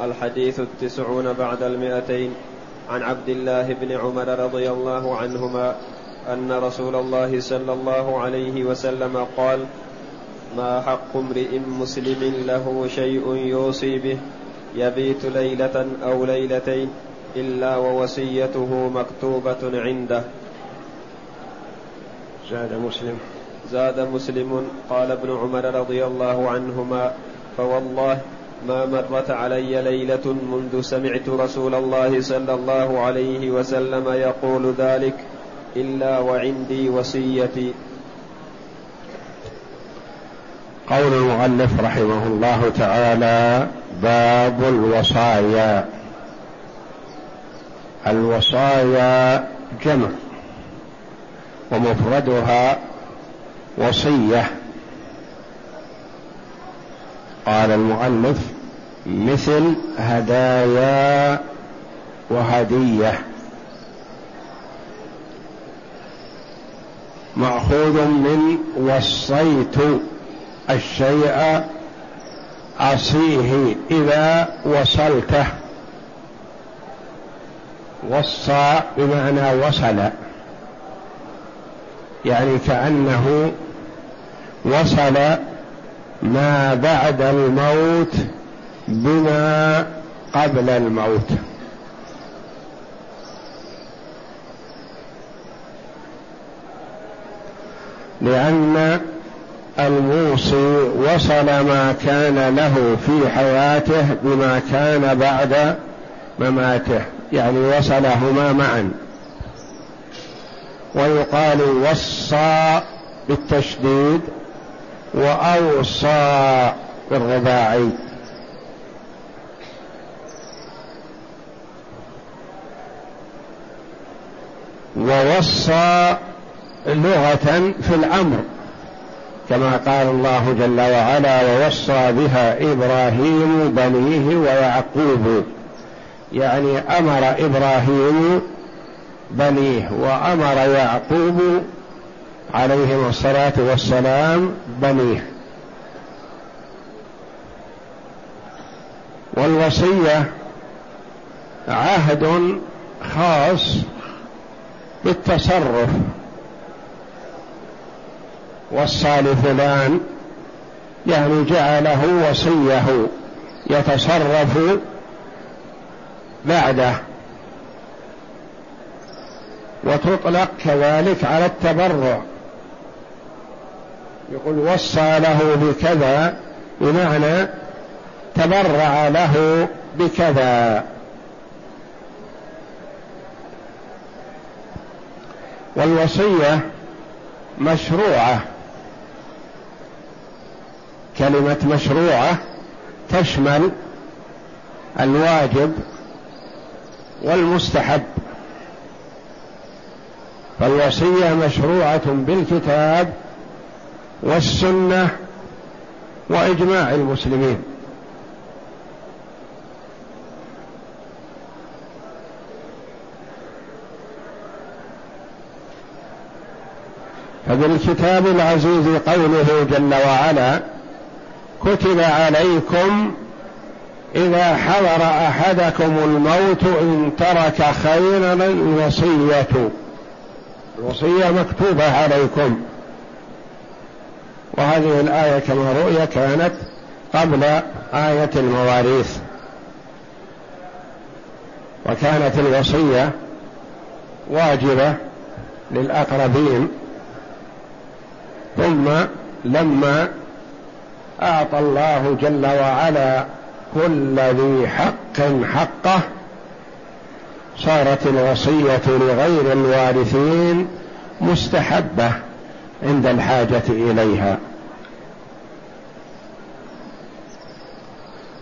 الحديث التسعون بعد المئتين عن عبد الله بن عمر رضي الله عنهما أن رسول الله صلى الله عليه وسلم قال ما حق امرئ مسلم له شيء يوصي به يبيت ليلة أو ليلتين إلا ووصيته مكتوبة عنده. زاد مسلم. زاد مسلم قال ابن عمر رضي الله عنهما فوالله ما مرت علي ليلة منذ سمعت رسول الله صلى الله عليه وسلم يقول ذلك إلا وعندي وصيتي. قول المؤلف رحمه الله تعالى باب الوصايا. الوصايا جمع ومفردها وصية. قال المؤلف مثل هدايا وهدية. مأخوذ من وصيت الشيء أصيه إذا وصلته. وصى بمعنى وصل. يعني كأنه وصل ما بعد الموت بما قبل الموت. لأن الموصي وصل ما كان له في حياته بما كان بعد مماته. يعني وصلهما معا. ويقال وصى بالتشديد وأوصى بالرباعي ووصى لغة في الأمر كما قال الله جل وعلا ووصى بها إبراهيم بنيه ويعقوب. يعني أمر إبراهيم بنيه وأمر يعقوب عليهم الصلاة والسلام بنيه والوصية عهد خاص بالتصرف. وصى لفلان يعني جعله وصيه يتصرف بعده. وتطلق كذلك على التبرع. يقول وصى له بكذا بمعنى تبرع له بكذا. والوصية مشروعة. كلمة مشروعة تشمل الواجب والمستحب. فالوصية مشروعة بالكتاب والسنة وإجماع المسلمين. فبالكتاب العزيز قوله جل وعلا كتب عليكم إذا حضر أحدكم الموت إن ترك خيرا الوصيه الوصية مكتوبة عليكم. وهذه الآية كما رؤي كانت قبل آية المواريث. وكانت الوصية واجبة للأقربين. ثم لما أعطى الله جل وعلا كل ذي حق حقه صارت الوصية لغير الوارثين مستحبة. عند الحاجة إليها.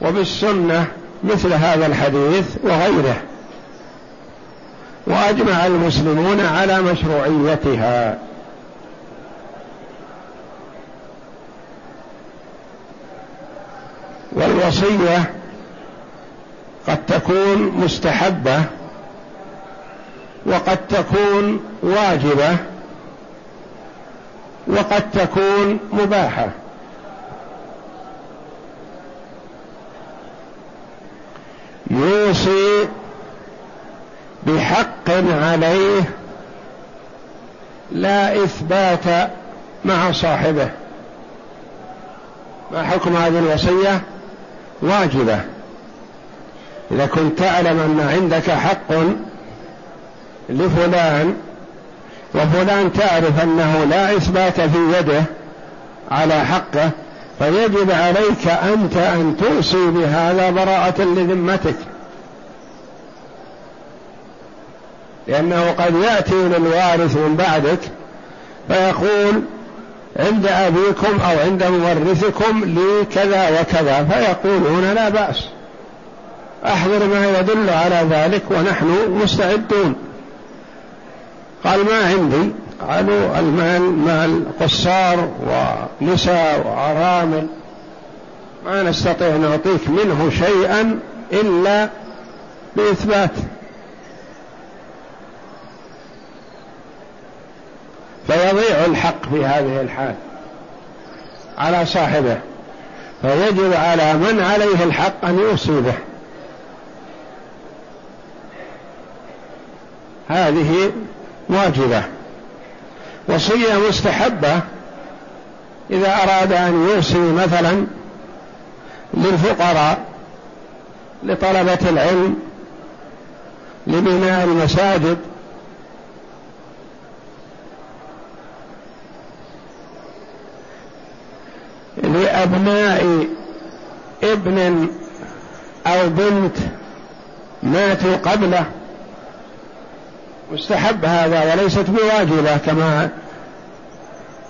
وبالسنة مثل هذا الحديث وغيره. وأجمع المسلمون على مشروعيتها. والوصية قد تكون مستحبة وقد تكون واجبة وقد تكون مباحة. يوصي بحق عليه لا إثبات مع صاحبه. ما حكم هذه الوصية؟ واجبة. إذا كنت تعلم أن عندك حق لفلان وفلان تعرف أنه لا إثبات في يده على حقه فيجب عليك أنت أن توصي بهذا براءة لذمتك. لأنه قد يأتي للوارث من بعدك فيقول عند أبيكم أو عند مورثكم لي كذا وكذا فيقولون لا بأس. أحضر ما يدل على ذلك ونحن مستعدون. قال ما عندي؟ قالوا المال مال قصار ونساء وعرامل. ما نستطيع نعطيك منه شيئا إلا بإثبات. فيضيع الحق في هذه الحال على صاحبه فيجب على من عليه الحق أن يوصي به. هذه واجبة وصية مستحبة إذا أراد أن يوصي مثلا للفقراء لطلبة العلم لبناء المساجد. لأبناء ابن أو بنت ماتوا قبله. مستحب هذا وليست بواجبة كما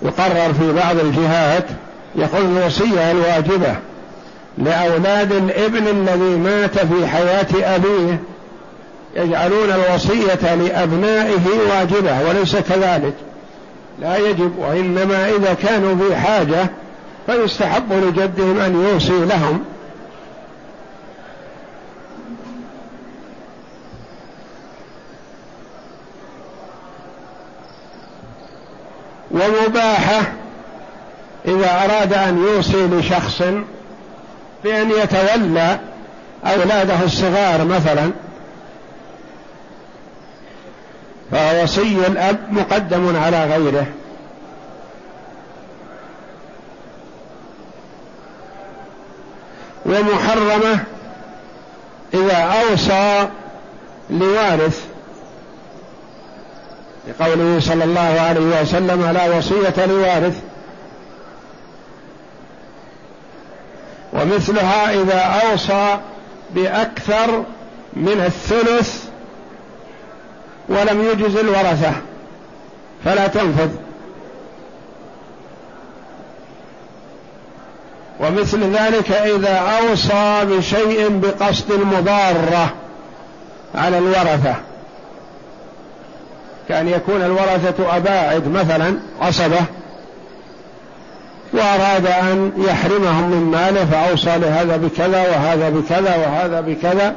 يقرر في بعض الجهات يقول الوصية الواجبة لأولاد الابن الذي مات في حياة أبيه يجعلون الوصية لأبنائه واجبة وليس كذلك. لا يجب وإنما إذا كانوا في حاجة فيستحب لجدهم أن يوصي لهم. ومباحة إذا أراد أن يوصي لشخص بأن يتولى أولاده الصغار مثلا فوصي الأب مقدم على غيره. ومحرمة إذا أوصى لوارث لقوله صلى الله عليه وسلم لا وصية لوارث. ومثلها إذا أوصى بأكثر من الثلث ولم يجز الورثة فلا تنفذ. ومثل ذلك إذا أوصى بشيء بقصد المضارة على الورثة. كأن يكون الورثة أباعد مثلا عصبة وأراد أن يحرمهم من ماله فأوصى لهذا بكذا وهذا بكذا وهذا بكذا.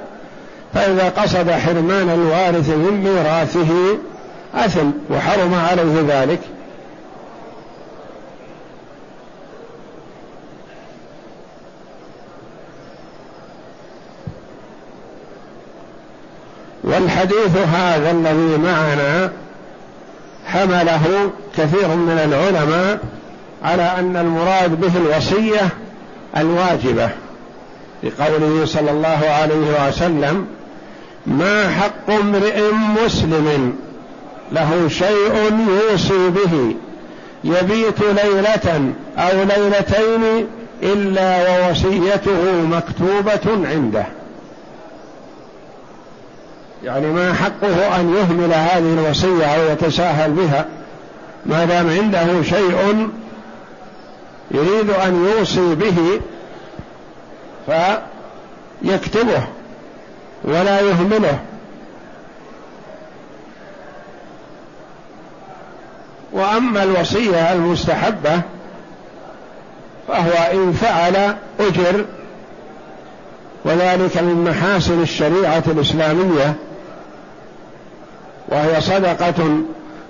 فإذا قصد حرمان الوارث من ميراثه أثم وحرم عليه ذلك. والحديث هذا الذي معنا حمله كثير من العلماء على أن المراد به الوصية الواجبة لقوله صلى الله عليه وسلم ما حق امرئ مسلم له شيء يوصي به يبيت ليلة أو ليلتين إلا ووصيته مكتوبة عنده. يعني ما حقه أن يهمل هذه الوصية أو يتساهل بها ما دام عنده شيء يريد أن يوصي به يكتبه ولا يهمله. وأما الوصية المستحبة فهو إن فعل أجر وذلك من محاسن الشريعة الإسلامية. وهي صدقة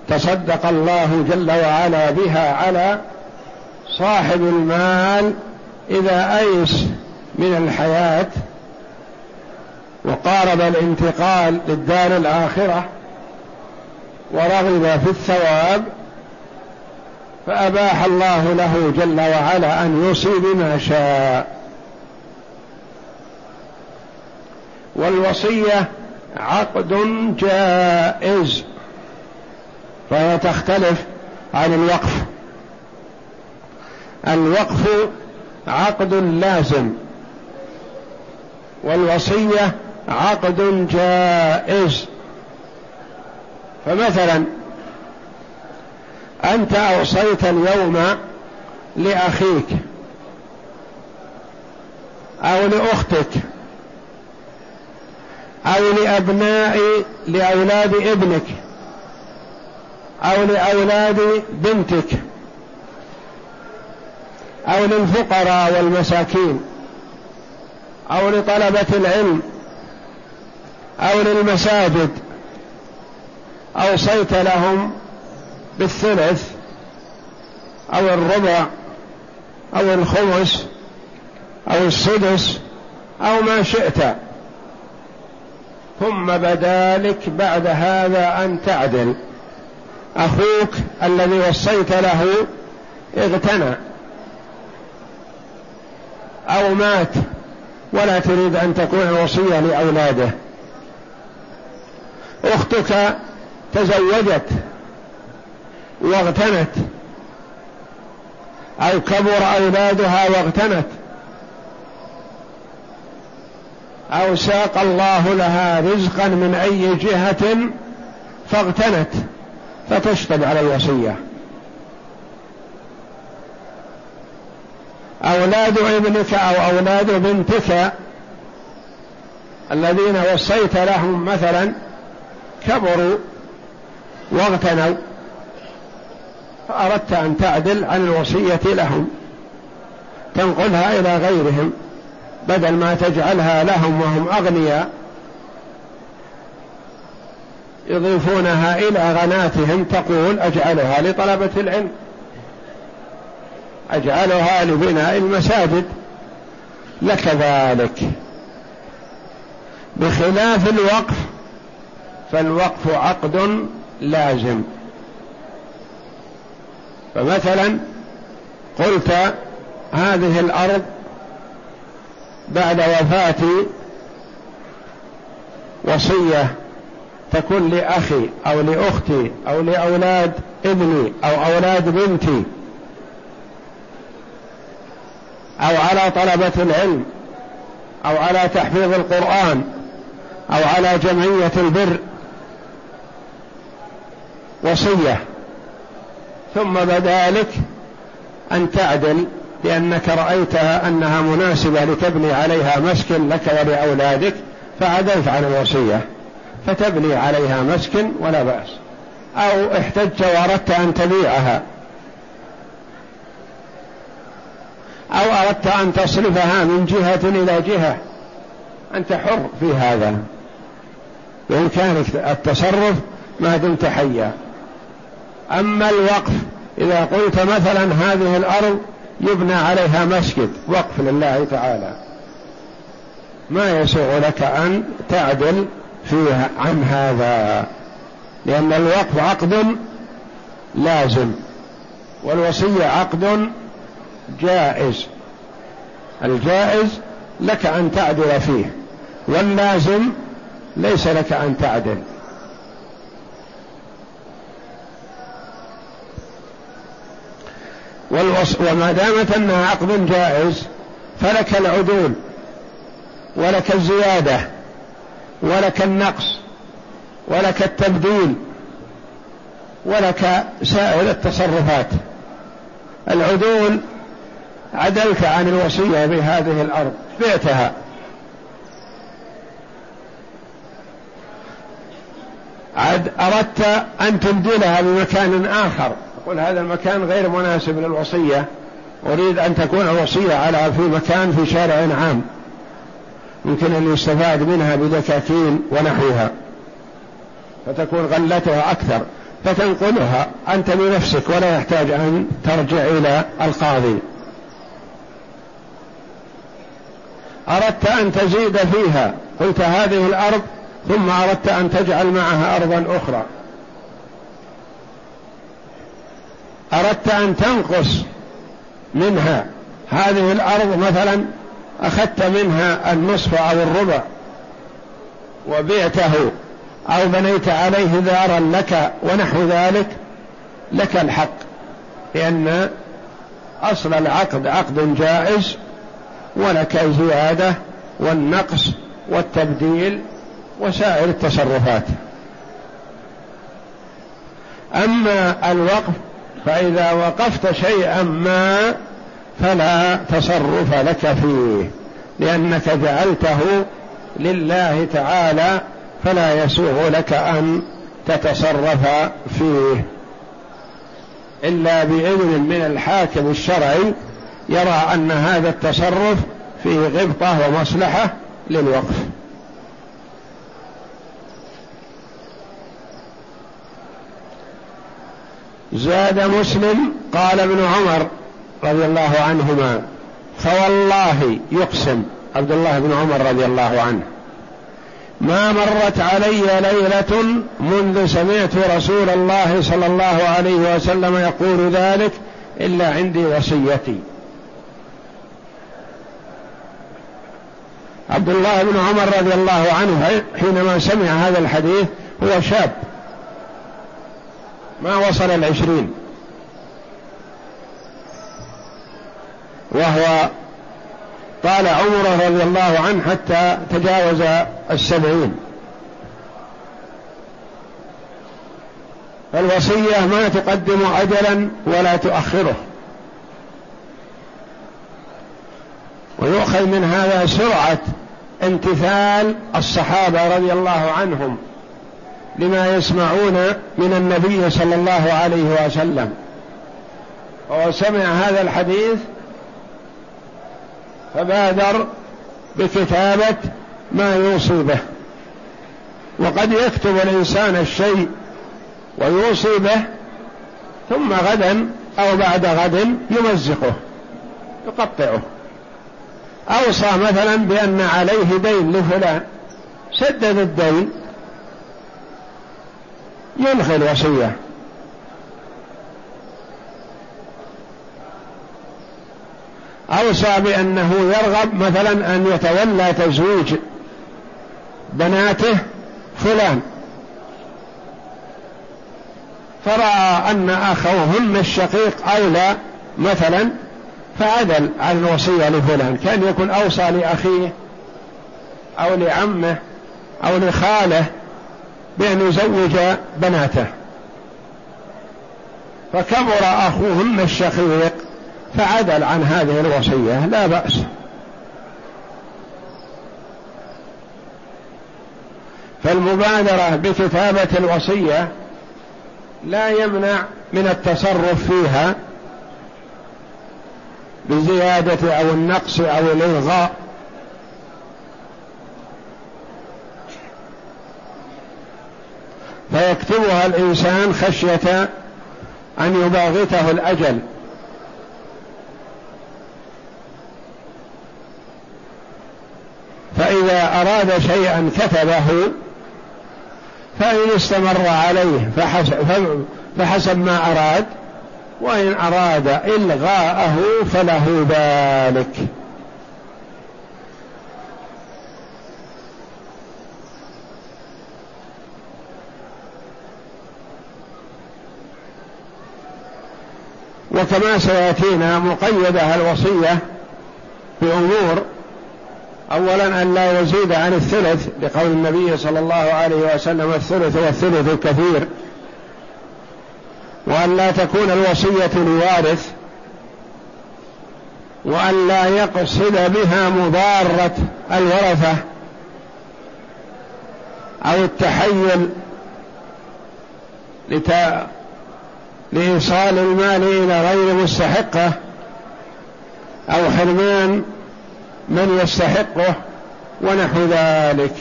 تصدق الله جل وعلا بها على صاحب المال إذا أيس من الحياة وقارب الانتقال للدار الآخرة ورغب في الثواب فأباح الله له جل وعلا أن يوصي بما شاء. والوصية عقد جائز فهي تختلف عن الوقف. الوقف عقد لازم والوصية عقد جائز. فمثلا أنت اوصيت اليوم لأخيك أو لأختك. أو لأبناء لأولاد ابنك أو لأولاد بنتك أو للفقراء والمساكين أو لطلبة العلم أو للمساجد اوصيت لهم بالثلث أو الربع أو الخمس أو السدس أو ما شئت ثم بدا لك بعد هذا أن تعدل. أخوك الذي وصيت له اغتنى. أو مات. ولا تريد أن تكون وصية لأولاده. أختك تزوجت واغتنت. أو كبر أولادها واغتنت. أو ساق الله لها رزقا من أي جهة فاغتنت فتشطب على الوصية. أولاد ابنك أو أولاد بنتك الذين وصيت لهم مثلا كبروا واغتنوا فأردت أن تعدل عن الوصية لهم تنقلها إلى غيرهم. بدل ما تجعلها لهم وهم أغنياء يضيفونها إلى غناتهم تقول أجعلها لطلبة العلم. أجعلها لبناء المساجد. لك ذلك. بخلاف الوقف فالوقف عقد لازم. فمثلا قلت هذه الأرض بعد وفاتي وصية تكون لأخي أو لأختي أو لأولاد ابني أو أولاد بنتي أو على طلبة العلم أو على تحفيظ القرآن أو على جمعية البر وصية. ثم بدا لك أن تعدل لأنك رأيتها أنها مناسبة لتبني عليها مسكن لك ولأولادك فعدلت عن الوصية. فتبني عليها مسكن ولا بأس. أو احتجت وأردت أن تبيعها. أو أردت أن تصرفها من جهة إلى جهة. أنت حر في هذا. بإمكانك التصرف ما دمت حيا. أما الوقف إذا قلت مثلا هذه الأرض يبنى عليها مسجد وقف لله تعالى. ما يسوغ لك أن تعدل فيها عن هذا لأن الوقف عقد لازم والوصية عقد جائز. الجائز لك أن تعدل فيه واللازم ليس لك أن تعدل. وما دامت أنها عقد جائز فلك العدول ولك الزيادة ولك النقص ولك التبديل ولك سائر التصرفات. العدول عدلت عن الوصية بهذه الأرض بعتها. عد أردت أن تبدلها بمكان آخر. تقول هذا المكان غير مناسب للوصية. أريد أن تكون الوصية على في مكان في شارع عام. يمكن أن يستفاد منها بدكاكين ونحوها. فتكون غلتها أكثر. فتنقلها أنت بنفسك ولا يحتاج أن ترجع إلى القاضي. أردت أن تزيد فيها. قلت هذه الأرض ثم أردت أن تجعل معها أرضا أخرى. أردت أن تنقص منها هذه الأرض مثلا أخذت منها النصف أو الربع وبعته أو بنيت عليه دارا لك ونحو ذلك لك الحق لأن أصل العقد عقد جائز ولك الزيادة والنقص والتبديل وسائر التصرفات. أما الوقف فإذا وقفت شيئا ما فلا تصرف لك فيه لأنك جعلته لله تعالى فلا يسوغ لك أن تتصرف فيه. إلا بإذن من الحاكم الشرعي يرى أن هذا التصرف فيه غبطة ومصلحة للوقف. زاد مسلم قال ابن عمر رضي الله عنهما فوالله يقسم. عبد الله بن عمر رضي الله عنه. ما مرت علي ليلة منذ سمعت رسول الله صلى الله عليه وسلم يقول ذلك إلا عندي وصيتي. عبد الله بن عمر رضي الله عنه حينما سمع هذا الحديث هو شاب. ما وصل العشرين وهو طال عمره رضي الله عنه حتى تجاوز السبعين. فالوصية ما تقدم أجلا ولا تؤخره. ويؤخذ من هذا سرعة امتثال الصحابة رضي الله عنهم. لما يسمعون من النبي صلى الله عليه وسلم. وهو سمع هذا الحديث فبادر بكتابة ما يوصي به. وقد يكتب الإنسان الشيء ويوصي به ثم غدا أو بعد غد يمزقه يقطعه. أوصى مثلا بأن عليه دين لفلان سدد الدين يلغي الوصية أوصى بأنه يرغب مثلا أن يتولى تزويج بناته فلان. فرأى أن أخوهن الشقيق أولى مثلا فعدل عن الوصية لفلان. كان يكون أوصى لأخيه أو لعمه أو لخاله بأن يزوج بناته. فكبر أخوهن الشقيق فعدل عن هذه الوصية لا بأس. فالمبادرة بكتابة الوصية لا يمنع من التصرف فيها بزيادة أو النقص أو الإلغاء فيكتبها الإنسان خشية أن يباغته الأجل. فإذا أراد شيئا كتبه فإن استمر عليه فحسب, فحسب ما أراد وإن أراد إلغاءه فله ذلك. وكما سيأتينا مقيدة الوصية بأمور. اولا أن لا يزيد عن الثلث لقول النبي صلى الله عليه وسلم الثلث والثلث كثير وأن لا تكون الوصية لوارث وأن لا يقصد بها مضارة الورثة أو التحيل لتا... لإيصال المال إلى غير مستحقه أو حرمان من يستحقه ونحو ذلك.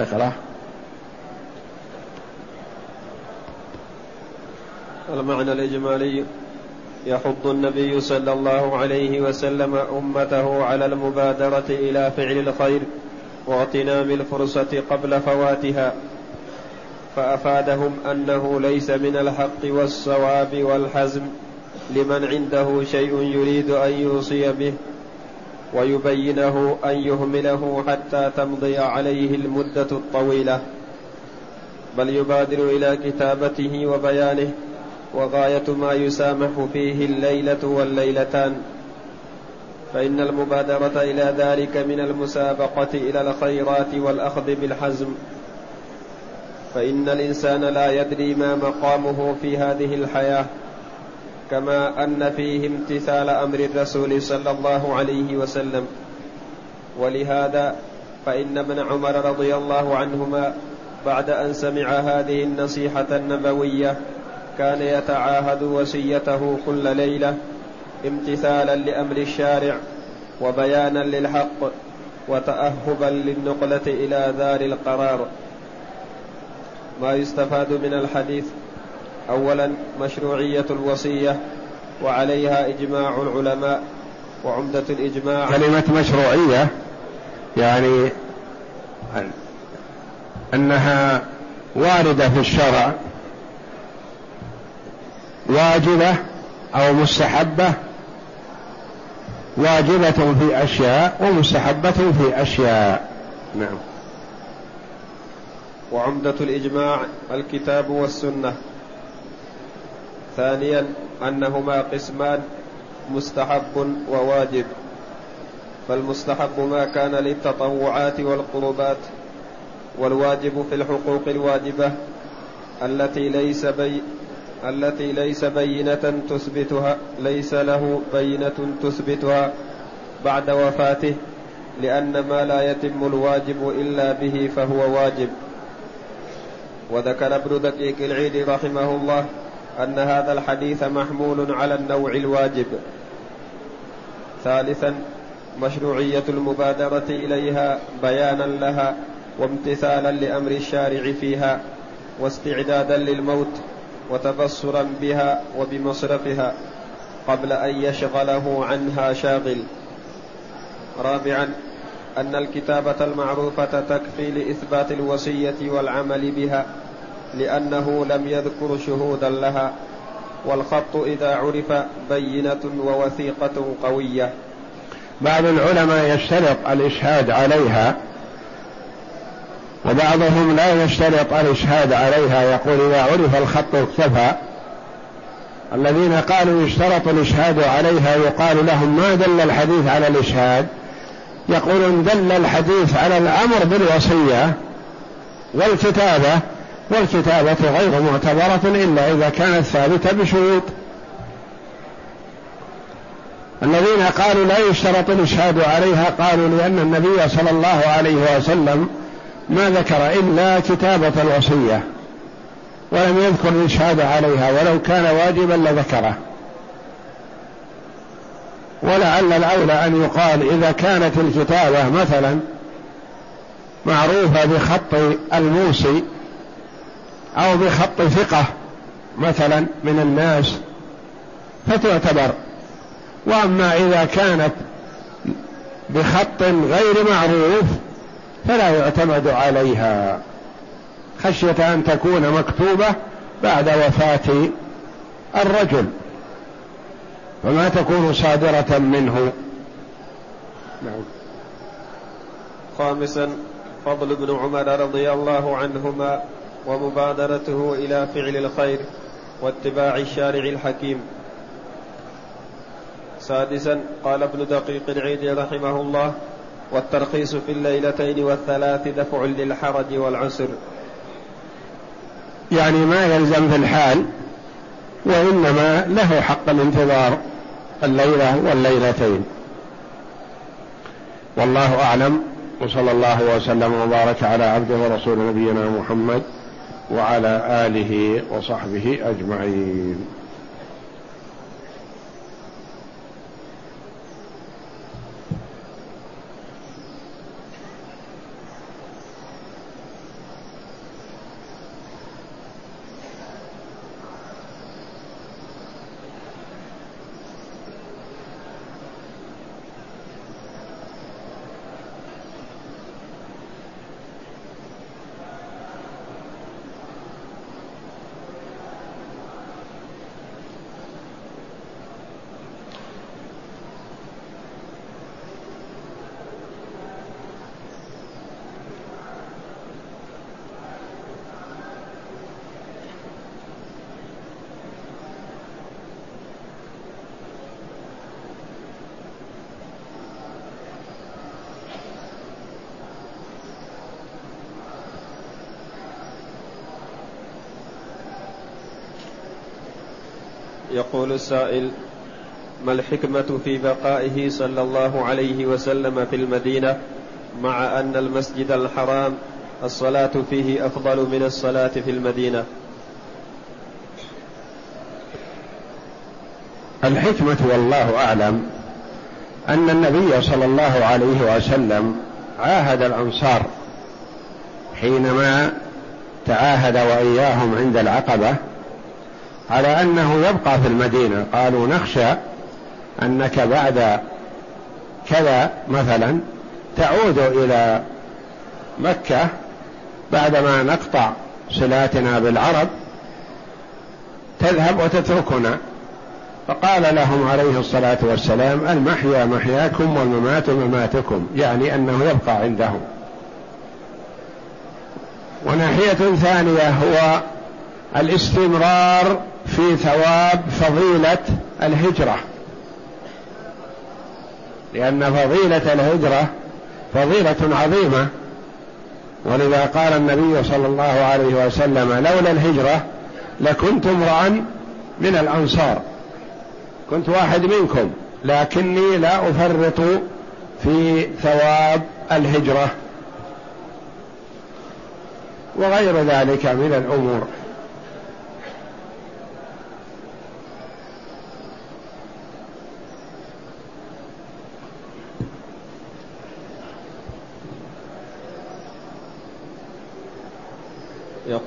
اقرأ. المعنى الإجمالي يحض النبي صلى الله عليه وسلم أمته على المبادرة إلى فعل الخير واغتنام الفرصة قبل فواتها. فأفادهم أنه ليس من الحق والصواب والحزم لمن عنده شيء يريد أن يوصي به ويبينه أن يهمله حتى تمضي عليه المدة الطويلة. بل يبادر إلى كتابته وبيانه وغاية ما يسامح فيه الليلة والليلتان. فإن المبادرة إلى ذلك من المسابقة إلى الخيرات والأخذ بالحزم. فإن الإنسان لا يدري ما مقامه في هذه الحياة كما أن فيه امتثال أمر الرسول صلى الله عليه وسلم. ولهذا فإن ابن عمر رضي الله عنهما بعد أن سمع هذه النصيحة النبوية كان يتعاهد وصيته كل ليلة امتثالا لأمر الشارع وبيانا للحق وتأهبا للنقلة إلى دار القرار. ما يستفاد من الحديث. أولا مشروعية الوصية وعليها إجماع العلماء وعمدة الإجماع. كلمة مشروعية يعني أنها واردة في الشرع واجبة أو مستحبة واجبة في أشياء ومستحبة في أشياء. نعم. وعمدة الإجماع الكتاب والسنة. ثانيا أنهما قسمان مستحب وواجب. فالمستحب ما كان للتطوعات والقربات والواجب في الحقوق الواجبة التي ليس بي التي ليس بينة تثبتها ليس له بينة تثبتها بعد وفاته لأن ما لا يتم الواجب إلا به فهو واجب. وذكر ابن دقيق العيد رحمه الله أن هذا الحديث محمول على النوع الواجب. ثالثا مشروعية المبادرة إليها بيانا لها وامتثالا لأمر الشارع فيها واستعدادا للموت وتبصرا بها وبمصرفها قبل أن يشغله عنها شاغل. رابعا أن الكتابة المعروفة تكفي لإثبات الوصية والعمل بها لأنه لم يذكر شهودا لها والخط إذا عرف بينة ووثيقة قوية. بعض العلماء يشترط الإشهاد عليها وبعضهم لا يشترط الإشهاد عليها يقول إذا عرف الخط اكتفى. الذين قالوا يشترط الإشهاد عليها يقال لهم ما دل الحديث على الإشهاد؟ يقولون دل الحديث على الأمر بالوصية والكتابة والكتابة غير معتبرة إلا إذا كانت ثابتة بشروط. الذين قالوا لا يشترط الإشهاد عليها قالوا لأن النبي صلى الله عليه وسلم ما ذكر إلا كتابة الوصية ولم يذكر الإشهاد عليها ولو كان واجبا لذكره. ولعل الأولى أن يقال إذا كانت الكتابة مثلا معروفة بخط الموسي أو بخط ثقة مثلا من الناس فتعتبر. وأما إذا كانت بخط غير معروف فلا يعتمد عليها. خشية أن تكون مكتوبة بعد وفاة الرجل. فما تكون صادرة منه. نعم. خامسا فضل ابن عمر رضي الله عنهما ومبادرته إلى فعل الخير واتباع الشارع الحكيم. سادسا قال ابن دقيق العيد رحمه الله والترخيص في الليلتين والثلاث دفع للحرج والعسر. يعني ما يلزم في الحال وإنما له حق الانتظار. الليلة والليلتين. والله أعلم وصلى الله وسلم وبارك على عبده ورسول نبينا محمد وعلى آله وصحبه أجمعين. يقول السائل ما الحكمة في بقائه صلى الله عليه وسلم في المدينة مع أن المسجد الحرام الصلاة فيه أفضل من الصلاة في المدينة؟ الحكمة والله أعلم أن النبي صلى الله عليه وسلم عاهد الأنصار حينما تعاهد وإياهم عند العقبة على أنه يبقى في المدينة. قالوا نخشى أنك بعد كذا مثلا تعود إلى مكة بعدما نقطع صلاتنا بالعرب تذهب وتتركنا. فقال لهم عليه الصلاة والسلام المحيا محياكم والممات مماتكم يعني أنه يبقى عندهم. وناحية ثانية هو الاستمرار في ثواب فضيلة الهجرة. لأن فضيلة الهجرة فضيلة عظيمة. ولذا قال النبي صلى الله عليه وسلم لولا الهجرة لكنت امرأ من الأنصار. كنت واحد منكم لكني لا أفرط في ثواب الهجرة. وغير ذلك من الأمور.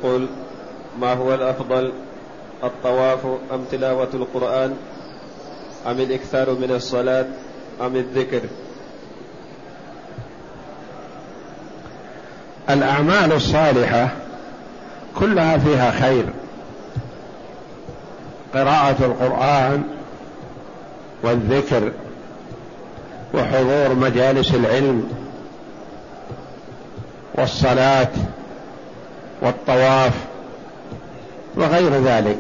يقول ما هو الأفضل الطواف أم تلاوة القرآن؟ أم الإكثار من الصلاة أم الذكر؟ الأعمال الصالحة كلها فيها خير. قراءة القرآن والذكر وحضور مجالس العلم والصلاة والطواف وغير ذلك.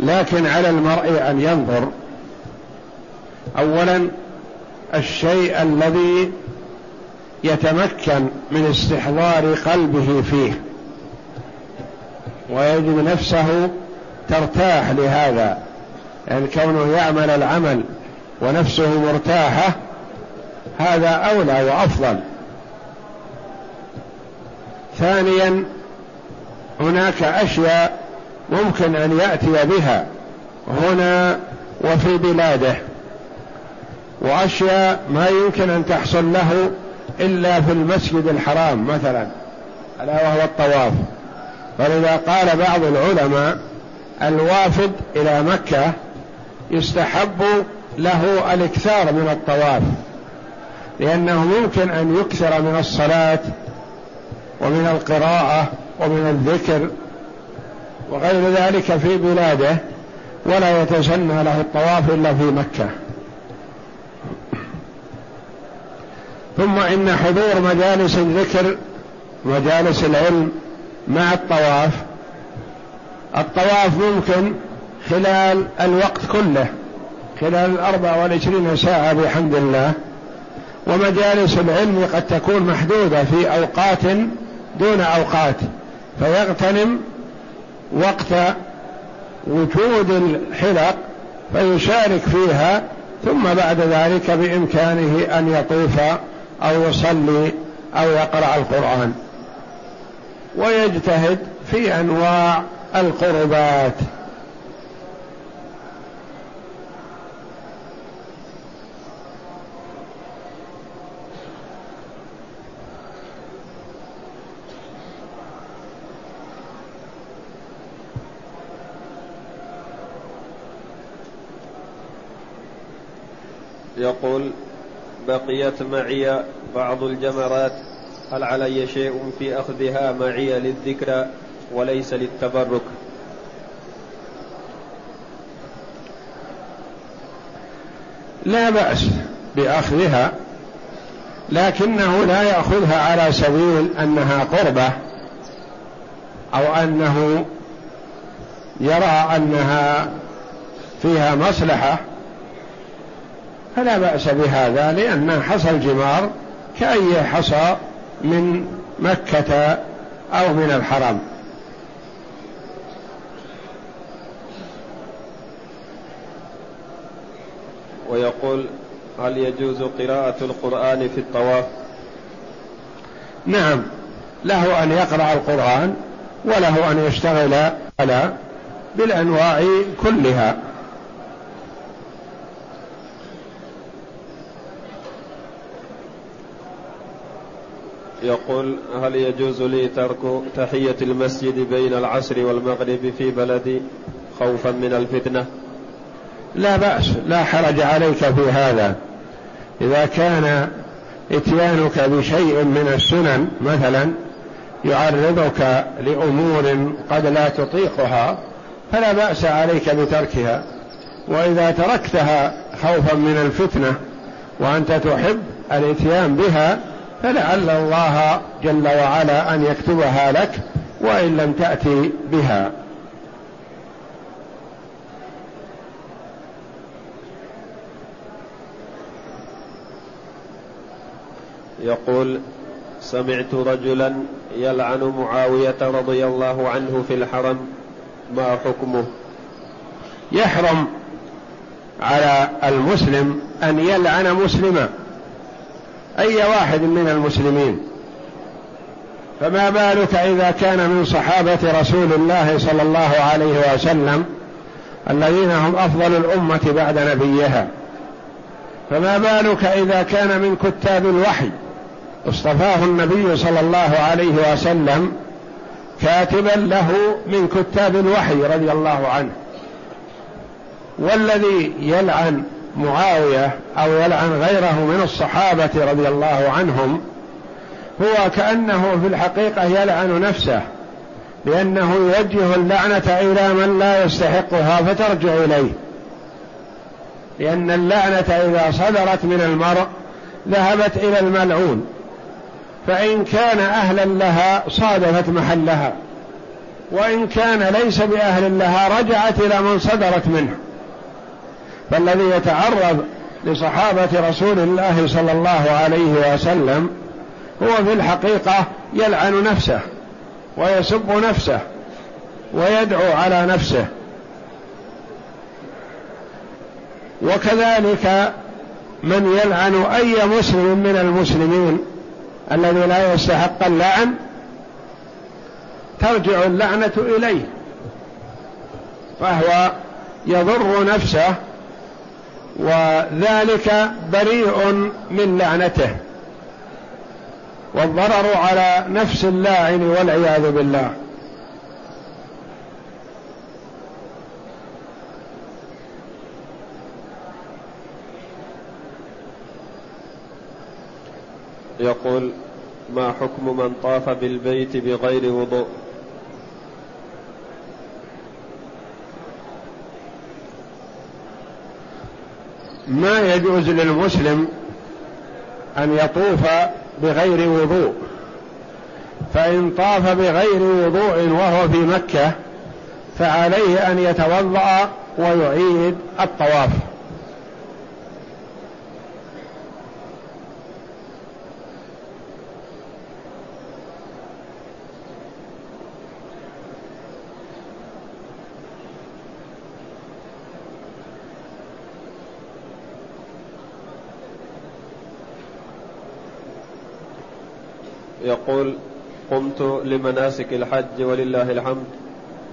لكن على المرء أن ينظر. اولا الشيء الذي يتمكن من استحضار قلبه فيه. ويجد نفسه ترتاح لهذا. يعني كونه يعمل العمل ونفسه مرتاحة هذا أولى وأفضل. ثانيا هناك أشياء ممكن أن يأتي بها هنا وفي بلاده وأشياء ما يمكن أن تحصل له إلا في المسجد الحرام مثلا ألا وهو الطواف. فلذا قال بعض العلماء الوافد إلى مكة يستحب له الإكثار من الطواف لأنه ممكن أن يكثر من الصلاة ومن القراءة ومن الذكر وغير ذلك في بلاده ولا يتسنى له الطواف إلا في مكة. ثم إن حضور مجالس الذكر مجالس العلم مع الطواف الطواف ممكن خلال الوقت كله خلال الأربع والعشرين ساعة بحمد الله. ومجالس العلم قد تكون محدودة في أوقات دون أوقات. فيغتنم وقت وجود الحلق فيشارك فيها ثم بعد ذلك بإمكانه أن يطوف أو يصلي أو يقرأ القرآن. ويجتهد في أنواع القربات. يقول بقيت معي بعض الجمرات هل علي شيء في أخذها معي للذكرى وليس للتبرك؟ لا بأس بأخذها لكنه لا يأخذها على سبيل أنها قربة أو أنه يرى أنها فيها مصلحة فلا بأس بهذا لأن حصى الجمار كأي حصى من مكة أو من الحرم. ويقول هل يجوز قراءة القرآن في الطواف؟ نعم له أن يقرأ القرآن وله أن يشتغل على بالأنواع كلها. يقول هل يجوز لي ترك تحية المسجد بين العصر والمغرب في بلدي خوفا من الفتنة؟ لا بأس لا حرج عليك في هذا. إذا كان إتيانك بشيء من السنن مثلا يعرضك لأمور قد لا تطيقها فلا بأس عليك بتركها. وإذا تركتها خوفا من الفتنة وأنت تحب الإتيان بها فلعل الله جل وعلا أن يكتبها لك وإن لم تاتي بها. يقول سمعت رجلا يلعن معاوية رضي الله عنه في الحرم ما حكمه؟ يحرم على المسلم أن يلعن مسلما. أي واحد من المسلمين. فما بالك إذا كان من صحابة رسول الله صلى الله عليه وسلم الذين هم أفضل الأمة بعد نبيها. فما بالك إذا كان من كتاب الوحي اصطفاه النبي صلى الله عليه وسلم كاتبا له من كتاب الوحي رضي الله عنه. والذي يلعن معاوية أو يلعن غيره من الصحابة رضي الله عنهم هو كأنه في الحقيقة يلعن نفسه لأنه يوجه اللعنة إلى من لا يستحقها فترجع إليه. لأن اللعنة إذا صدرت من المرء ذهبت إلى الملعون فإن كان أهلا لها صادفت محلها وإن كان ليس بأهل لها رجعت إلى من صدرت منه. فالذي يتعرض لصحابة رسول الله صلى الله عليه وسلم هو في الحقيقة يلعن نفسه ويسب نفسه ويدعو على نفسه. وكذلك من يلعن أي مسلم من المسلمين الذي لا يستحق اللعن ترجع اللعنة إليه فهو يضر نفسه وذلك بريء من لعنته. والضرر على نفس اللاعن والعياذ بالله. يقول ما حكم من طاف بالبيت بغير وضوء؟ ما يجوز للمسلم أن يطوف بغير وضوء. فإن طاف بغير وضوء وهو في مكة فعليه أن يتوضأ ويعيد الطواف. يقول قمت لمناسك الحج ولله الحمد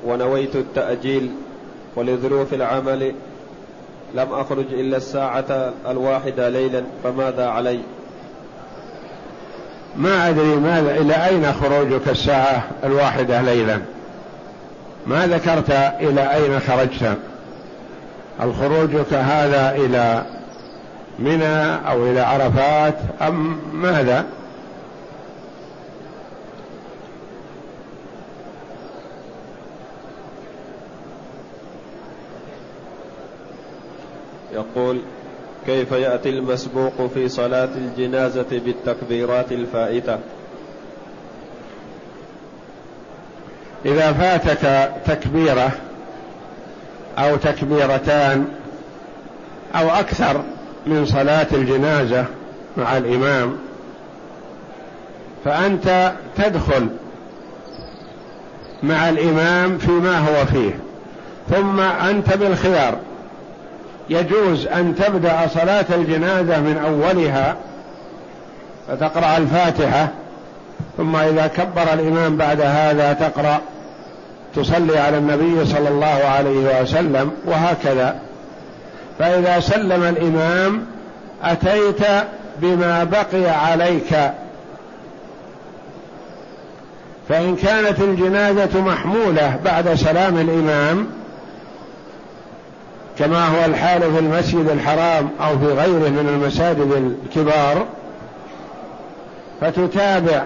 ونويت التأجيل ولظروف العمل لم أخرج إلا الساعة الواحدة ليلا فماذا علي؟ ما أدري ماذا إلى أين خروجك الساعة الواحدة ليلا؟ ما ذكرت إلى أين خرجت؟ الخروجك هذا إلى منى أو إلى عرفات؟ أم ماذا؟ يقول كيف يأتي المسبوق في صلاة الجنازة بالتكبيرات الفائتة؟ إذا فاتك تكبيرة أو تكبيرتان أو أكثر من صلاة الجنازة مع الإمام فأنت تدخل مع الإمام فيما هو فيه ثم أنت بالخيار. يجوز أن تبدأ صلاة الجنازة من أولها فتقرأ الفاتحة ثم إذا كبر الإمام بعد هذا تقرأ تصلي على النبي صلى الله عليه وسلم وهكذا. فإذا سلم الإمام أتيت بما بقي عليك. فإن كانت الجنازة محمولة بعد سلام الإمام كما هو الحال في المسجد الحرام أو في غيره من المساجد الكبار فتتابع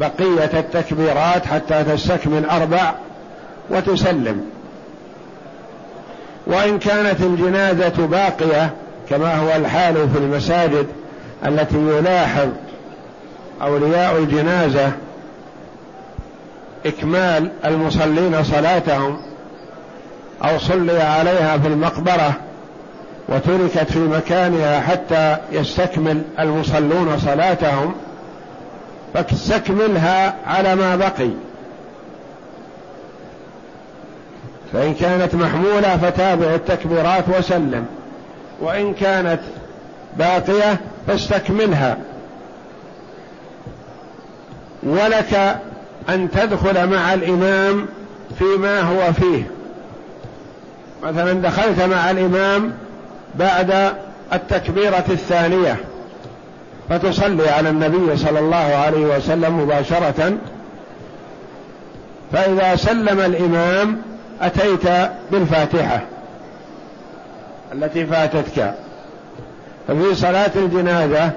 بقية التكبيرات حتى تستكمل أربع وتسلم. وإن كانت الجنازة باقية كما هو الحال في المساجد التي يلاحظ أولياء الجنازة إكمال المصلين صلاتهم أو صلي عليها في المقبرة وتركت في مكانها حتى يستكمل المصلون صلاتهم فاستكملها على ما بقي. فإن كانت محمولة فتابع التكبيرات وسلم وإن كانت باقية فاستكملها. ولك أن تدخل مع الإمام فيما هو فيه. مثلا دخلت مع الإمام بعد التكبيرة الثانية فتصلي على النبي صلى الله عليه وسلم مباشرة. فإذا سلم الإمام أتيت بالفاتحة التي فاتتك. ففي صلاة الجنازة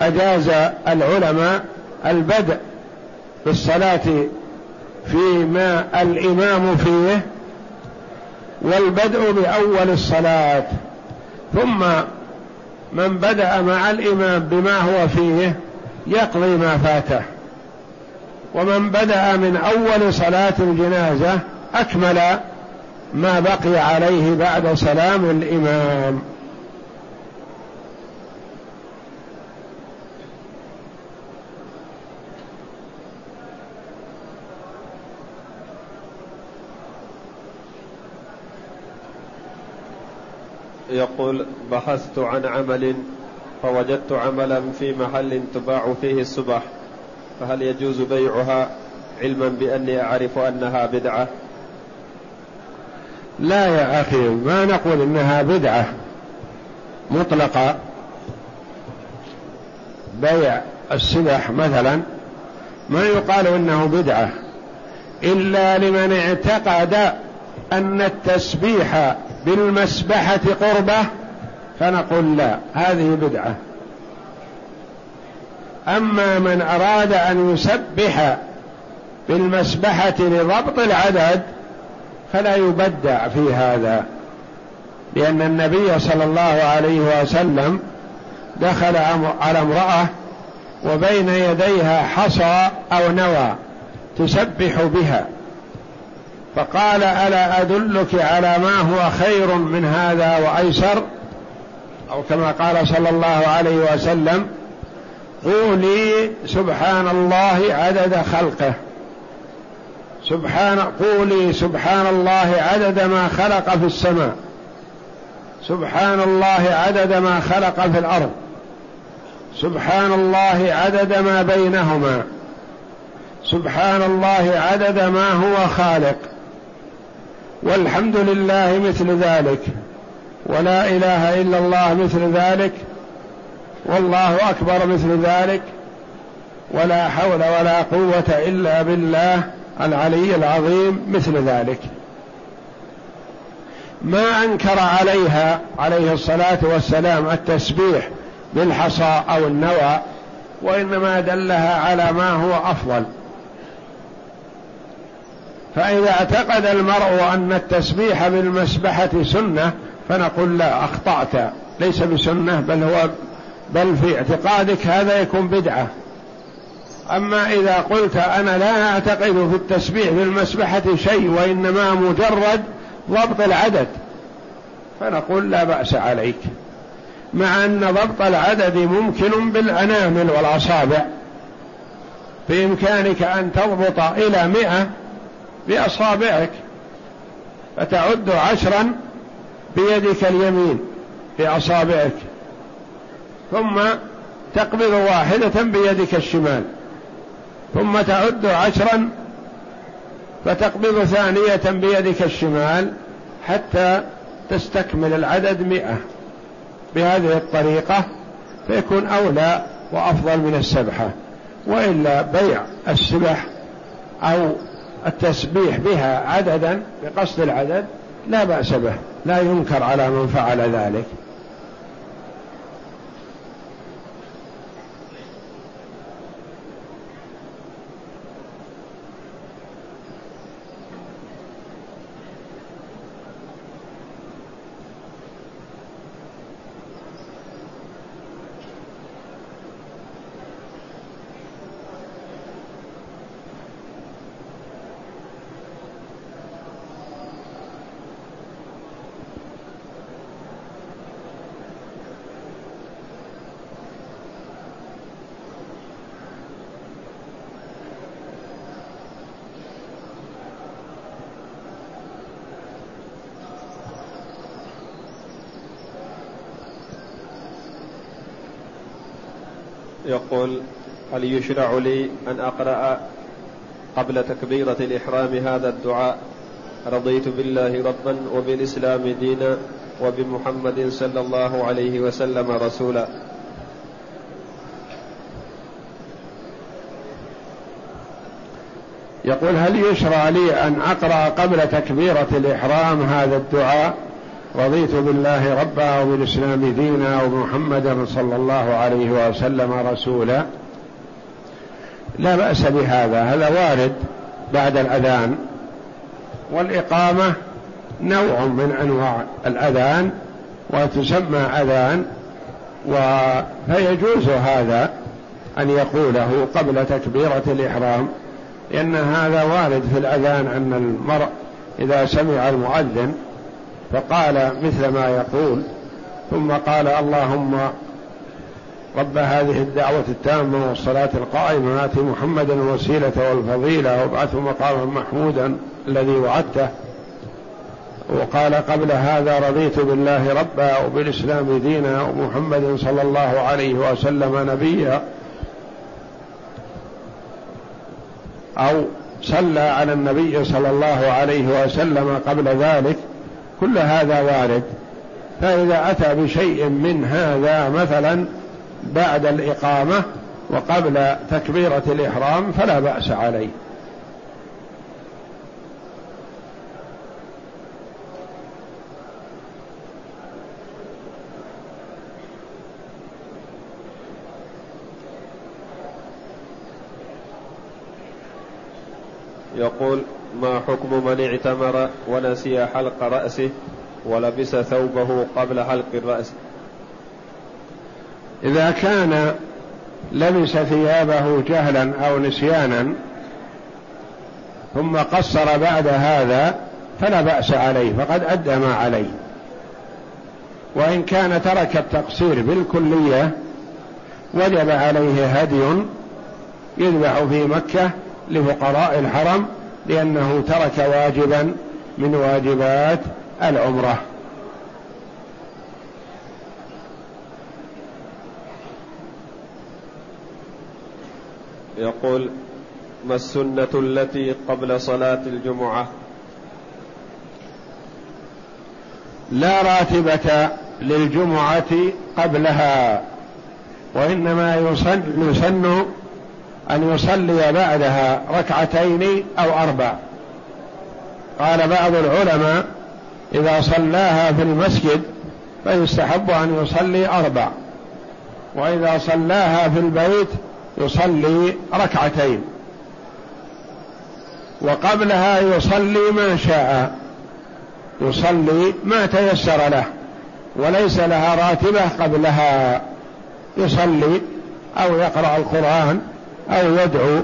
أجاز العلماء البدء بالصلاة فيما الإمام فيه والبدء بأول الصلاة. ثم من بدأ مع الإمام بما هو فيه يقضي ما فاته. ومن بدأ من أول صلاة الجنازة أكمل ما بقي عليه بعد سلام الإمام. يقول بحثت عن عمل فوجدت عملا في محل تباع فيه السبح فهل يجوز بيعها؟ علما بأني أعرف أنها بدعة. لا يا أخي ما نقول إنها بدعة مطلقة. بيع السبح مثلا ما يقال إنه بدعة إلا لمن اعتقد أن التسبيح بالمسبحة قربة؟ فنقول لا هذه بدعة. أما من أراد أن يسبح بالمسبحة لضبط العدد فلا يبدع في هذا لأن النبي صلى الله عليه وسلم دخل على امرأة وبين يديها حصى أو نوى تسبح بها. فقال ألا أدلك على ما هو خير من هذا وأيسر؟ أو كما قال صلى الله عليه وسلم قولي سبحان الله عدد خلقه. سبحان قولي سبحان الله عدد ما خلق في السماء. سبحان الله عدد ما خلق في الأرض. سبحان الله عدد ما بينهما. سبحان الله عدد ما هو خالق. والحمد لله مثل ذلك. ولا إله إلا الله مثل ذلك. والله أكبر مثل ذلك. ولا حول ولا قوة إلا بالله العلي العظيم مثل ذلك. ما أنكر عليها عليه الصلاة والسلام التسبيح بالحصى أو النوى وإنما دلها على ما هو أفضل. فإذا اعتقد المرء أن التسبيح بالمسبحة سنة فنقول لا أخطأت. ليس بسنة بل هو بل في اعتقادك هذا يكون بدعة. أما إذا قلت أنا لا أعتقد في التسبيح بالمسبحة شيء وإنما مجرد ضبط العدد فنقول لا بأس عليك. مع أن ضبط العدد ممكن بالأنامل والأصابع. بإمكانك أن تضبط إلى مئة بأصابعك فتعد عشرا بيدك اليمين باصابعك ثم تقبض واحدة بيدك الشمال ثم تعد عشرا فتقبض ثانية بيدك الشمال حتى تستكمل العدد مئة. بهذه الطريقة فيكون أولى وأفضل من السبحة وإلا بيع السبح أو التسبيح بها عددا بقصد العدد لا بأس به لا ينكر على من فعل ذلك. يقول هل يشرع لي أن أقرأ قبل تكبيرة الإحرام هذا الدعاء؟ رضيت بالله ربا وبالإسلام دينا وبمحمد صلى الله عليه وسلم رسولا. يقول هل يشرع لي أن أقرأ قبل تكبيرة الإحرام هذا الدعاء؟ رضيت بالله ربا وبالإسلام دينا وبمحمدا صلى الله عليه وسلم رسولا. لا بأس بهذا. هذا وارد بعد الأذان. والإقامة نوع من أنواع الأذان وتسمى أذان فيجوز هذا أن يقوله قبل تكبيرة الإحرام لأن هذا وارد في الأذان أن المرء إذا سمع المؤذن فقال مثل ما يقول ثم قال اللهم رب هذه الدعوة التامة والصلاة القائمة آت محمدا الوسيلة والفضيلة وابعثه مقاما محمودا الذي وعدته. وقال قبل هذا رضيت بالله ربا وبالإسلام دينا ومحمد صلى الله عليه وسلم نبيا. أو صلى على النبي صلى الله عليه وسلم قبل ذلك. كل هذا وارد. فإذا أتى بشيء من هذا مثلا بعد الإقامة وقبل تكبيرة الإحرام فلا بأس عليه. يقول ما حكم من اعتمر ونسي حلق رأسه ولبس ثوبه قبل حلق الرأس؟ إذا كان لبس ثيابه جهلا أو نسيانا ثم قصر بعد هذا فلا بأس عليه فقد أدى ما عليه. وإن كان ترك التقصير بالكلية وجب عليه هدي يذبح في مكة لفقراء الحرم لأنه ترك واجبا من واجبات العمرة. يقول ما السنة التي قبل صلاة الجمعة؟ لا راتبة للجمعة قبلها وإنما يسن, يسن أن يصلي بعدها ركعتين أو أربع. قال بعض العلماء إذا صلاها في المسجد فيستحب أن يصلي أربع وإذا صلاها في البيت يصلي ركعتين. وقبلها يصلي ما شاء يصلي ما تيسر له وليس لها راتبة قبلها يصلي أو يقرأ القرآن أو يدعو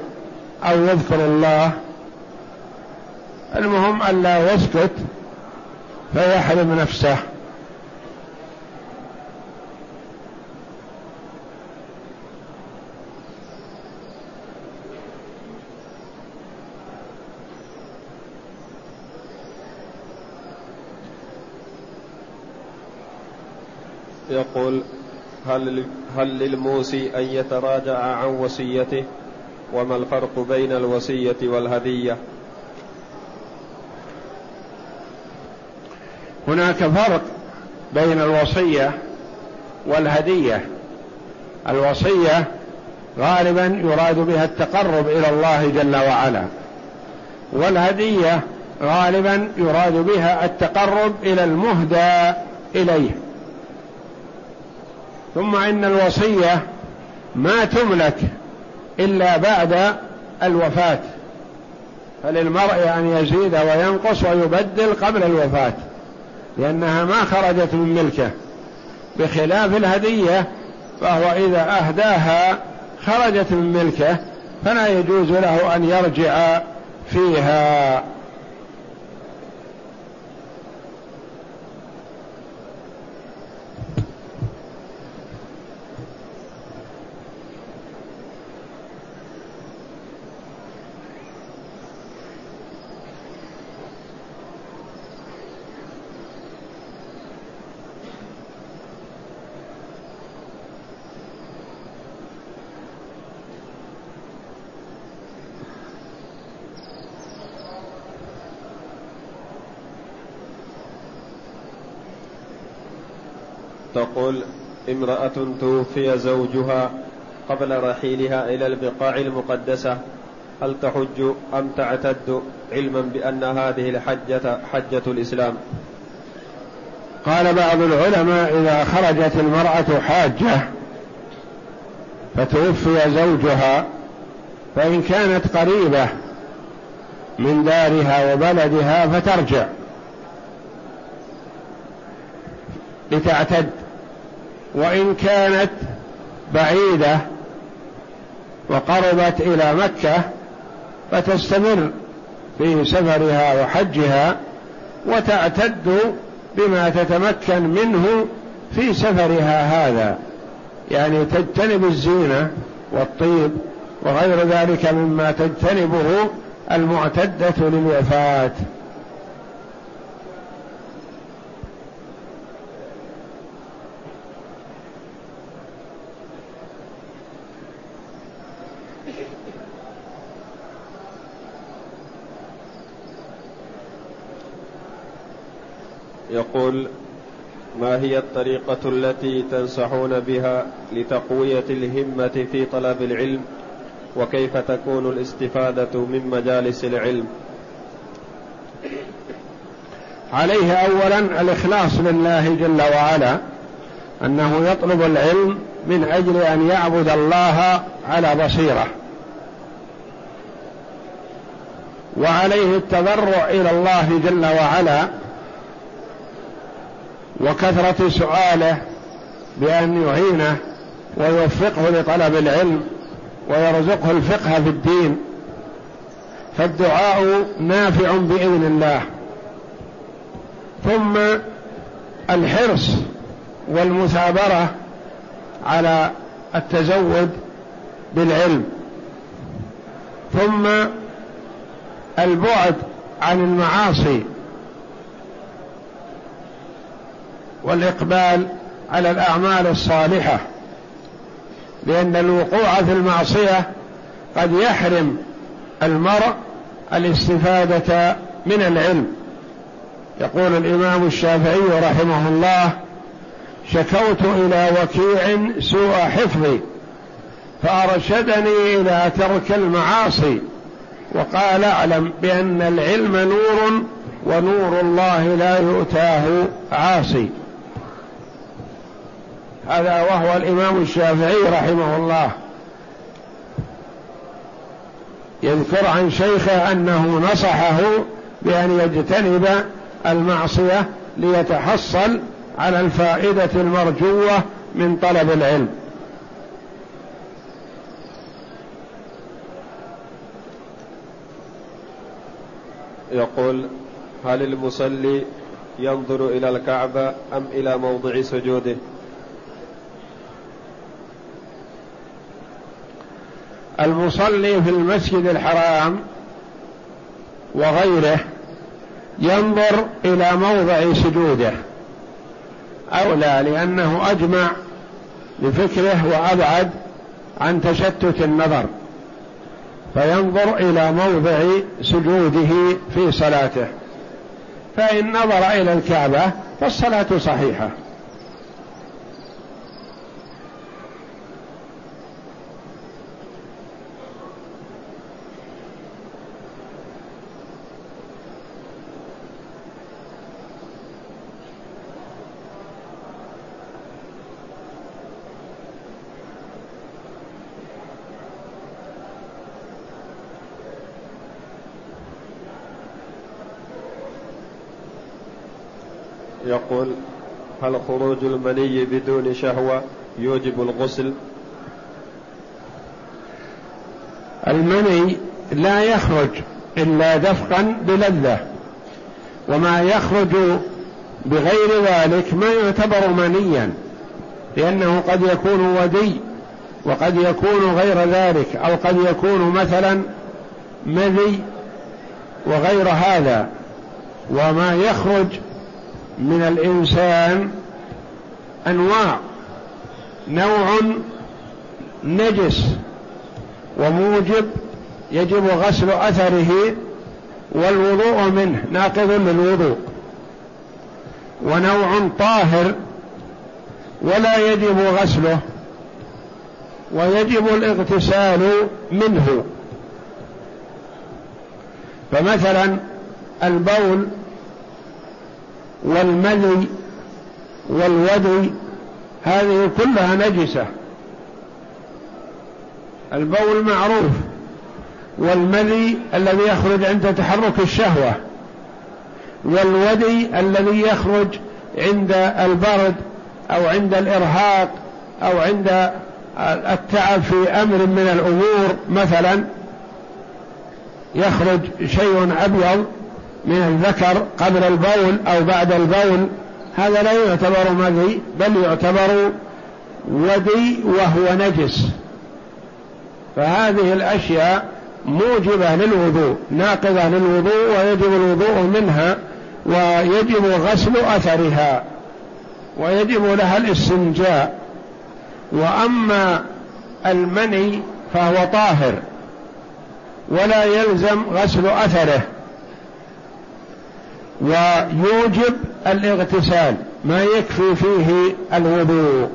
أو يذكر الله. المهم الا يسكت فيحرم نفسه. يقول هل هل للموسي أن يتراجع عن وصيته؟ وما الفرق بين الوصية والهدية؟ هناك فرق بين الوصية والهدية. الوصية غالبا يراد بها التقرب إلى الله جل وعلا. والهدية غالبا يراد بها التقرب إلى المهدى إليه. ثم إن الوصية ما تملك إلا بعد الوفاة. فللمرء أن يزيد وينقص ويبدل قبل الوفاة لأنها ما خرجت من ملكه. بخلاف الهدية فهو إذا أهداها خرجت من ملكه فلا يجوز له أن يرجع فيها. تقول امرأة توفي زوجها قبل رحيلها إلى البقاع المقدسة هل تحج أم تعتد علما بأن هذه الحجة حجة الإسلام؟ قال بعض العلماء إذا خرجت المرأة حاجة فتوفي زوجها فإن كانت قريبة من دارها وبلدها فترجع لتعتد. وإن كانت بعيدة وقربت إلى مكة فتستمر في سفرها وحجها وتعتد بما تتمكن منه في سفرها هذا. يعني تجتنب الزينة والطيب وغير ذلك مما تجتنبه المعتدة للوفاة. يقول ما هي الطريقة التي تنصحون بها لتقوية الهمة في طلب العلم؟ وكيف تكون الاستفادة من مجالس العلم؟ عليه اولا الإخلاص لله جل وعلا أنه يطلب العلم من أجل أن يعبد الله على بصيرة. وعليه التضرع إلى الله جل وعلا وكثرة سؤاله بأن يعينه ويوفقه لطلب العلم ويرزقه الفقه في الدين. فالدعاء نافع بإذن الله. ثم الحرص والمثابرة على التزود بالعلم. ثم البعد عن المعاصي. والإقبال على الأعمال الصالحة لأن الوقوع في المعصية قد يحرم المرء الاستفادة من العلم. يقول الإمام الشافعي رحمه الله شكوت إلى وكيع سوء حفظي فأرشدني إلى ترك المعاصي وقال أعلم بأن العلم نور ونور الله لا يؤتاه عاصي. هذا وهو الإمام الشافعي رحمه الله. يذكر عن شيخه أنه نصحه بأن يجتنب المعصية ليتحصل على الفائدة المرجوة من طلب العلم. يقول هل المصلي ينظر إلى الكعبة أم إلى موضع سجوده؟ المصلي في المسجد الحرام وغيره ينظر إلى موضع سجوده. أولى لأنه أجمع لفكره وأبعد عن تشتت النظر. فينظر إلى موضع سجوده في صلاته. فإن نظر إلى الكعبة فالصلاة صحيحة. يقول هل خروج المني بدون شهوة يوجب الغسل؟ المني لا يخرج إلا دفقا بلذة وما يخرج بغير ذلك ما يعتبر منيا لأنه قد يكون ودي وقد يكون غير ذلك أو قد يكون مثلا مذي وغير هذا وما يخرج من الإنسان أنواع. نوع نجس وموجب يجب غسل أثره والوضوء منه ناقض للوضوء. ونوع طاهر ولا يجب غسله ويجب الاغتسال منه. فمثلا البول والمذي والودي هذه كلها نجسة. البول معروف. والمذي الذي يخرج عند تحرك الشهوة. والودي الذي يخرج عند البرد أو عند الإرهاق أو عند التعب في أمر من الأمور مثلا يخرج شيء أبيض من الذكر قبل البول أو بعد البول هذا لا يعتبر مذي بل يعتبر ودي وهو نجس. فهذه الأشياء موجبة للوضوء ناقضة للوضوء ويجب الوضوء منها ويجب غسل أثرها ويجب لها الاستنجاء. وأما المني فهو طاهر ولا يلزم غسل أثره. ويوجب الاغتسال ما يكفي فيه الوضوء.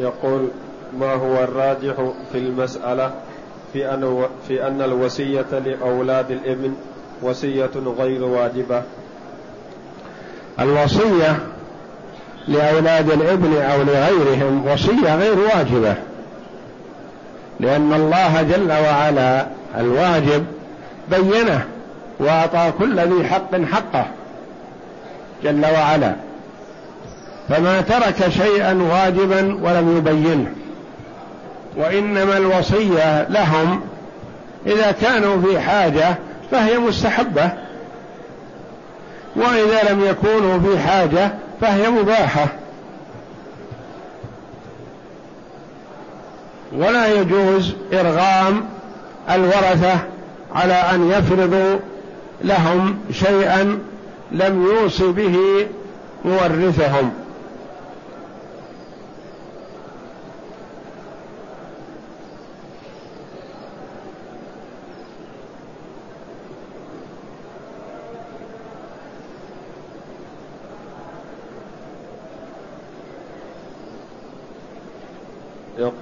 يقول ما هو الراجح في المسألة؟ في أن في أن الوصية لأولاد الإبن وصية غير واجبة. الوصية لأولاد الابن أو لغيرهم وصية غير واجبة. لأن الله جل وعلا الواجب بينه وأعطى كل ذي حق حقه جل وعلا. فما ترك شيئا واجبا ولم يبينه. وإنما الوصية لهم إذا كانوا في حاجة فهي مستحبة. وإذا لم يكونوا في حاجة فهي مباحة. ولا يجوز إرغام الورثة على أن يفرضوا لهم شيئا لم يوص به مورثهم.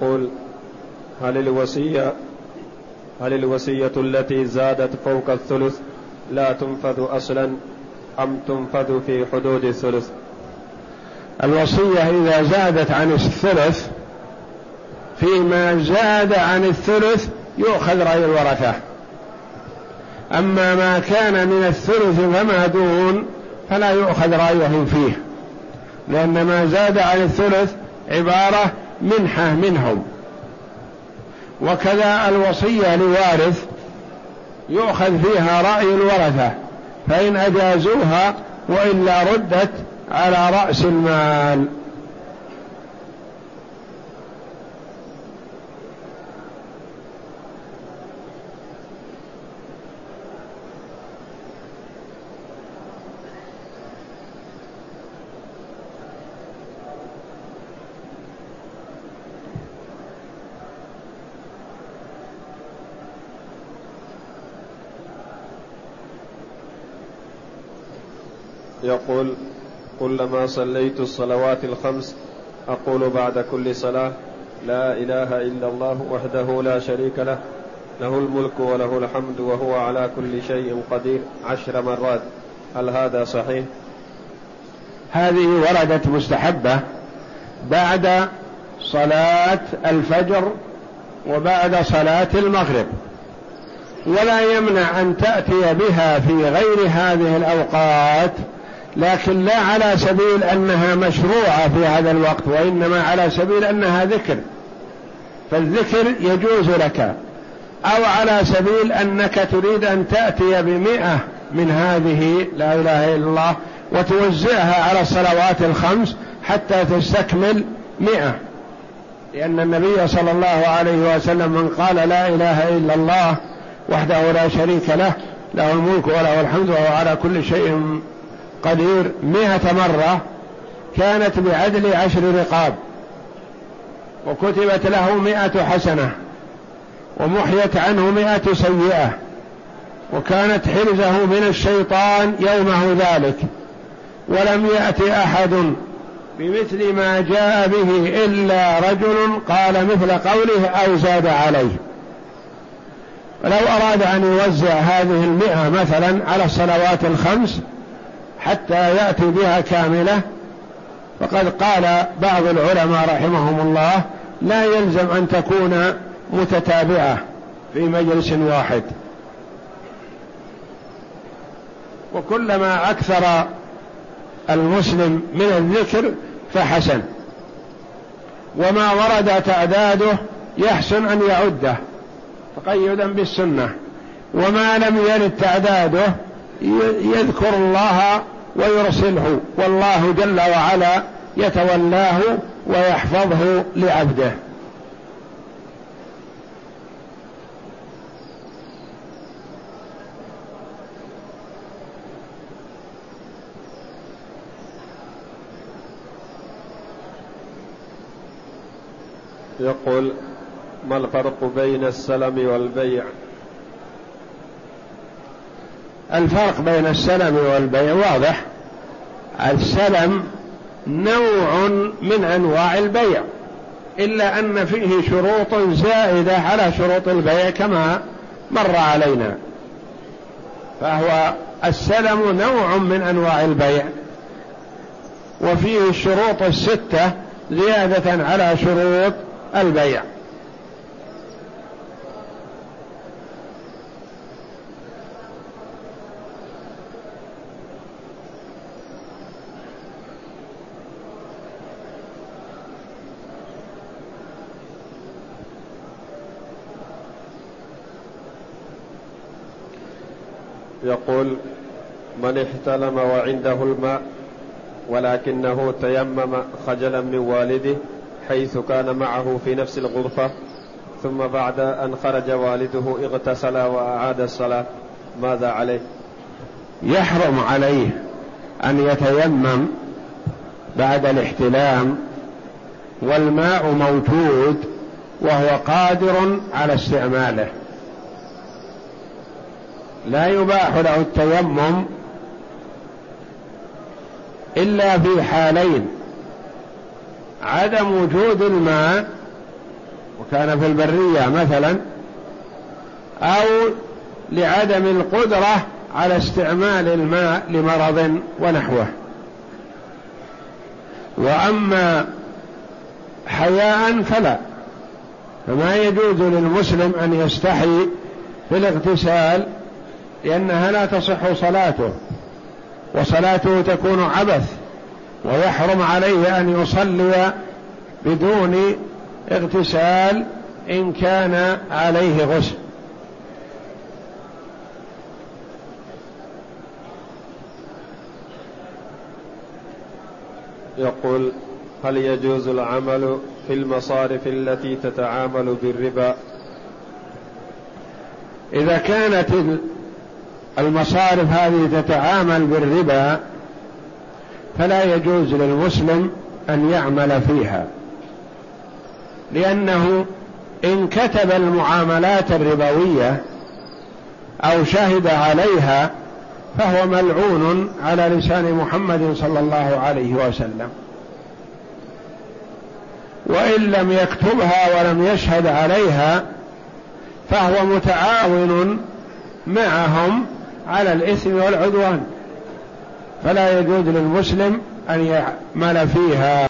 يقول هل الوصية هل الوصية التي زادت فوق الثلث لا تنفذ أصلا أم تنفذ في حدود الثلث؟ الوصية إذا زادت عن الثلث فيما زاد عن الثلث يؤخذ رأي الورثة. أما ما كان من الثلث فما دون فلا يؤخذ رأيهم فيه لأن ما زاد عن الثلث عبارة منحة منهم. وكذا الوصية لوارث يؤخذ فيها رأي الورثة فإن أجازوها وإلا ردت على رأس المال. يقول كلما صليت الصلوات الخمس أقول بعد كل صلاة لا إله إلا الله وحده لا شريك له له الملك وله الحمد وهو على كل شيء قدير عشر مرات. هل هذا صحيح؟ هذه وردت مستحبة بعد صلاة الفجر وبعد صلاة المغرب ولا يمنع أن تأتي بها في غير هذه الأوقات لكن لا على سبيل أنها مشروعة في هذا الوقت وإنما على سبيل أنها ذكر. فالذكر يجوز لك. أو على سبيل أنك تريد أن تأتي بمئة من هذه لا إله إلا الله وتوزعها على الصلوات الخمس حتى تستكمل مئة. لأن النبي صلى الله عليه وسلم من قال لا إله إلا الله وحده لا شريك له له الملك وله الحمد وهو على كل شيء قدير مئة مرة كانت بعدل عشر رقاب وكتبت له مئة حسنة ومحيت عنه مئة سيئة وكانت حرزه من الشيطان يومه ذلك ولم يأت أحد بمثل ما جاء به إلا رجل قال مثل قوله أو زاد عليه ولو أراد أن يوزع هذه المئة مثلا على الصلوات الخمس حتى يأتي بها كاملة. فقد قال بعض العلماء رحمهم الله لا يلزم أن تكون متتابعة في مجلس واحد. وكلما أكثر المسلم من الذكر فحسن. وما ورد تعداده يحسن أن يعده تقيدا بالسنة. وما لم يرد تعداده يذكر الله ويرسله والله جل وعلا يتولاه ويحفظه لعبده. يقول ما الفرق بين السلم والبيع؟ الفرق بين السلم والبيع واضح. السلم نوع من أنواع البيع إلا أن فيه شروط زائدة على شروط البيع كما مر علينا. فهو السلم نوع من أنواع البيع وفيه الشروط الستة زيادة على شروط البيع. يقول من احتلم وعنده الماء ولكنه تيمم خجلا من والده حيث كان معه في نفس الغرفة ثم بعد أن خرج والده اغتسل وأعاد الصلاة. ماذا عليه؟ يحرم عليه أن يتيمم بعد الاحتلام والماء موجود وهو قادر على استعماله. لا يباح له التيمم إلا في حالين عدم وجود الماء وكان في البرية مثلا أو لعدم القدرة على استعمال الماء لمرض ونحوه. وأما حياء فلا فما يجوز للمسلم أن يستحي في الاغتسال لأنها لا تصح صلاته وصلاته تكون عبث ويحرم عليه أن يصلي بدون اغتسال إن كان عليه غسل. يقول هل يجوز العمل في المصارف التي تتعامل بالربا؟ إذا كانت المصارف هذه تتعامل بالربا فلا يجوز للمسلم أن يعمل فيها. لأنه إن كتب المعاملات الربوية أو شهد عليها فهو ملعون على لسان محمد صلى الله عليه وسلم. وإن لم يكتبها ولم يشهد عليها فهو متعاون معهم على الإثم والعدوان. فلا يجوز للمسلم أن يعمل فيها.